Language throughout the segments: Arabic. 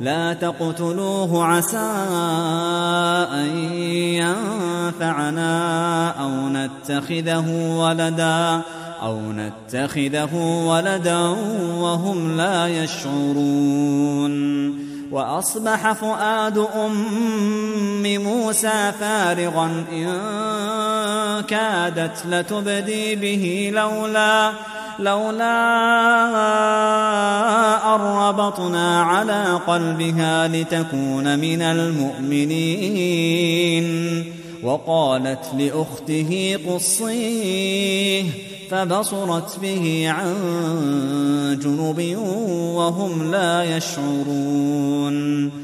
لا تقتلوه عسى أن ينفعنا أو نتخذه ولدا أو نتخذه ولدا وهم لا يشعرون. وأصبح فؤاد أم موسى فارغا إن كادت لتبدي به لولا لولا أن ربطنا على قلبها لتكون من المؤمنين. وقالت لأخته قصيه فبصرت به عن جنب وهم لا يشعرون.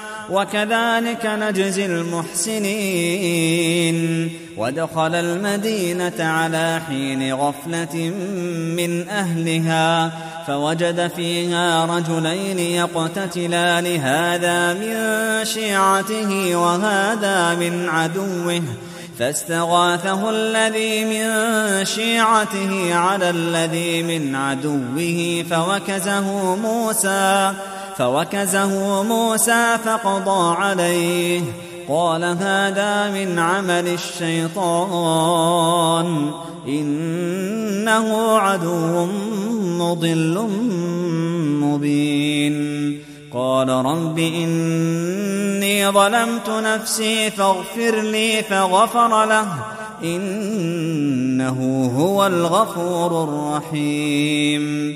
وكذلك نجزي المحسنين. ودخل المدينة على حين غفلة من أهلها فوجد فيها رجلين يقتتلان هذا من شيعته وهذا من عدوه. فاستغاثه الذي من شيعته على الذي من عدوه فوكزه موسى فوكزه موسى فقضى عليه. قال هذا من عمل الشيطان. إنه عدو مضل مبين. قال رب إني ظلمت نفسي فاغفر لي فغفر له. إنه هو الغفور الرحيم.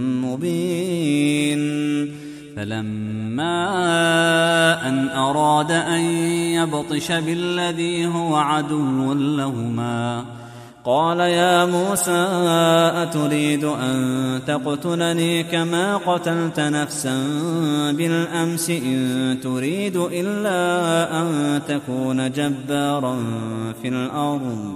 فلما أن أراد أن يبطش بالذي هو عدو لهما قال يا موسى أتريد أن تقتلني كما قتلت نفسا بالأمس؟ إن تريد إلا أن تكون جبارا في الأرض.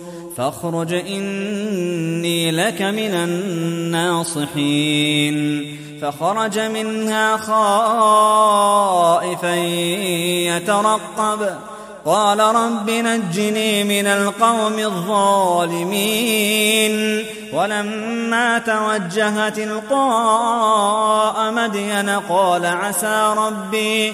فاخرج إني لك من الناصحين. فخرج منها خائفا يترقب. قال رب نجني من القوم الظالمين. ولما توجه تلقاء مدين قال عسى ربي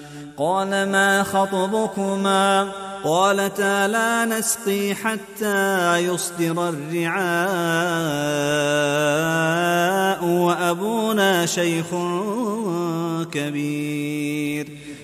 قال ما خطبكما قالتا لا نسقي حتى يصدر الرعاء وأبونا شيخ كبير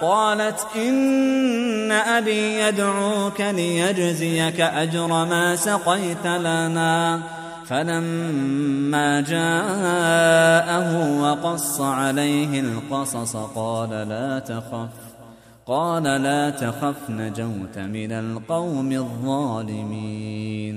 قالت إن أبي يدعوك ليجزيك أجر ما سقيت لنا. فلما جاءه وقص عليه القصص قال لا تخف قال لا تخف نجوت من القوم الظالمين.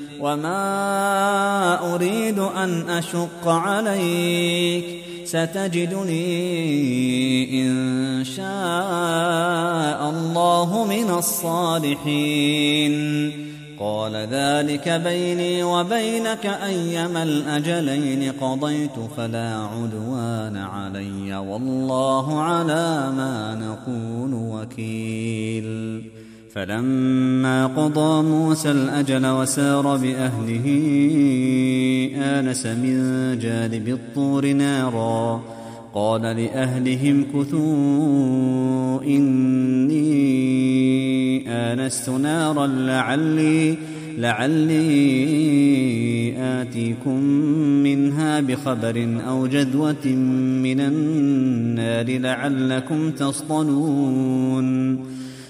وما أريد أن أشق عليك ستجدني إن شاء الله من الصالحين قال ذلك بيني وبينك أيما الأجلين قضيت فلا عدوان علي والله على ما نقول وكيل فلما قضى موسى الأجل وسار بأهله آنس من جانب الطور نارا. قال لأهلهم كثوا إني آنست نارا لعلي لعلي آتيكم منها بخبر أو جذوة من النار لعلكم تصطلون.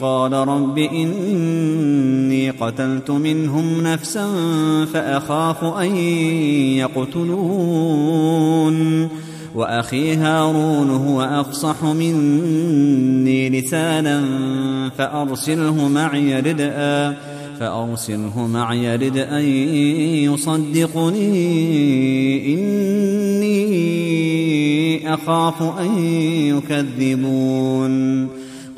قال رب إني قتلت منهم نفسا فأخاف أن يقتلون. وأخي هارون هو أفصح مني لسانا فأرسله معي ردءا فأرسله معي ردءا يصدقني. إني أخاف أن يكذبون.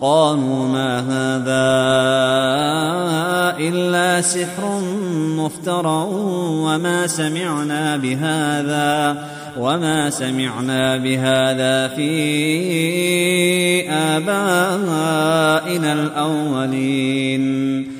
قالوا ما هذا إلا سحر مفترى وما سمعنا بهذا وما سمعنا بهذا في آبائنا الأولين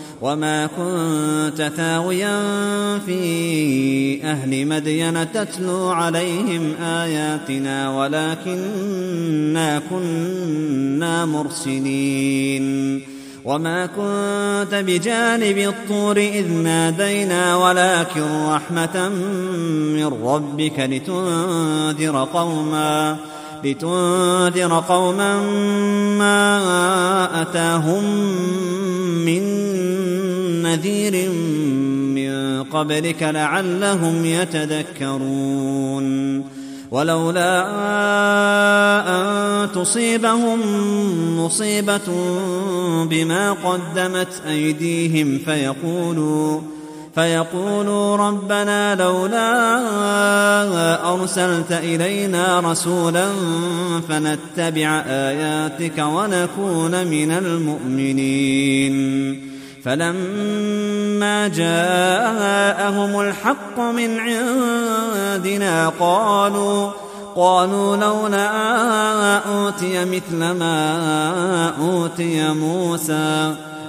وما كنت ثاويا في أهل مدين تتلو عليهم آياتنا ولكنا كنا مرسلين. وما كنت بجانب الطور إذ نادينا ولكن رحمة من ربك لتنذر قوما لتنذر قوما ما أتاهم من نذير من قبلك لعلهم يتذكرون. ولولا أن تصيبهم مصيبة بما قدمت أيديهم فيقولوا فيقولوا ربنا لولا أرسلت إلينا رسولا فنتبع آياتك ونكون من المؤمنين. فلما جاءهم الحق من عندنا قالوا قالوا لولا أوتي مثل ما أوتي موسى.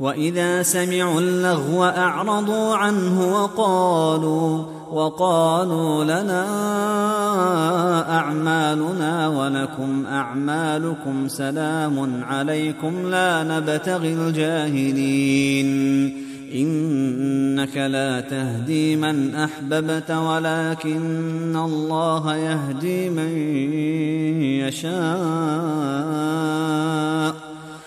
وإذا سمعوا اللغو أعرضوا عنه وقالوا وقالوا لنا أعمالنا ولكم أعمالكم سلام عليكم لا نبتغي الجاهلين. إنك لا تهدي من أحببت ولكن الله يهدي من يشاء.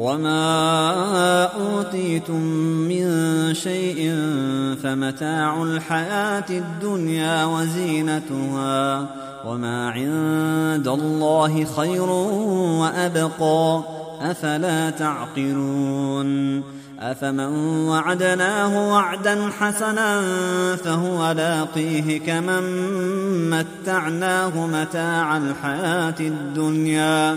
وما اوتيتم من شيء فمتاع الحياة الدنيا وزينتها وما عند الله خير وابقى افلا تعقلون افمن وعدناه وعدا حسنا فهو لاقيه كمن متعناه متاع الحياة الدنيا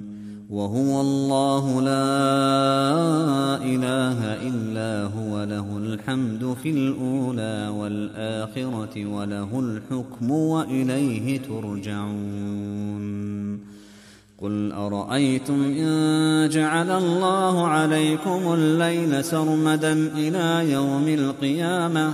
وهو الله لا إله إلا هو له الحمد في الأولى والآخرة وله الحكم وإليه ترجعون. قل أرأيتم إن جعل الله عليكم الليل سرمدا إلى يوم القيامة؟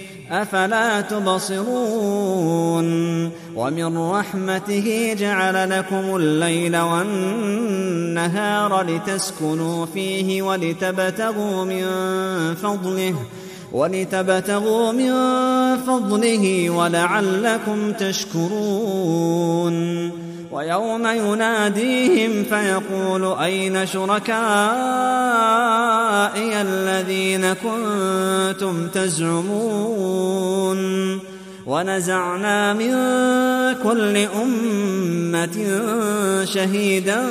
أفلا تبصرون ومن رحمته جعل لكم الليل والنهار لتسكنوا فيه ولتبتغوا من فضله ولتبتغوا من فضله ولعلكم تشكرون ويوم يناديهم فيقول أين شركائي الذين كنتم تزعمون؟ ونزعنا من كل أمة شهيدا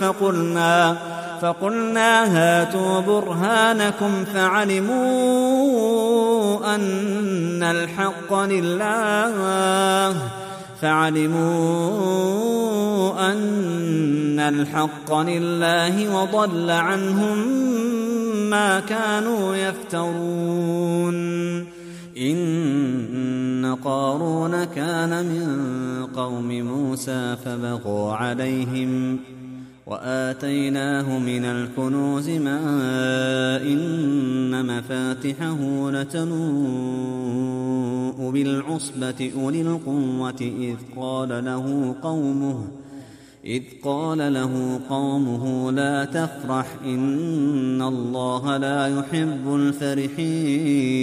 فقلنا فقلنا هاتوا برهانكم فعلموا أن الحق لله. فعلموا أن الحق لله وضل عنهم ما كانوا يفترون. إن قارون كان من قوم موسى فبغوا عليهم وآتيناه من الكنوز ما إن مفاتحه لتنوء بالعصبة أولي القوة إذ قال له قومه إذ قال له قومه لا تفرح إن الله لا يحب الفرحين.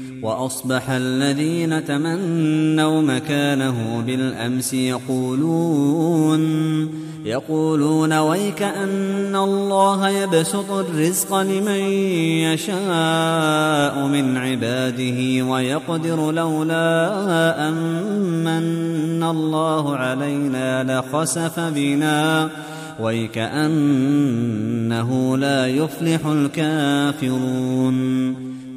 وأصبح الذين تمنوا مكانه بالأمس يقولون يقولون ويك أن الله يبسط الرزق لمن يشاء من عباده ويقدر لولا امن الله علينا لخسف بنا. ويكأنه لا يفلح الكافرون.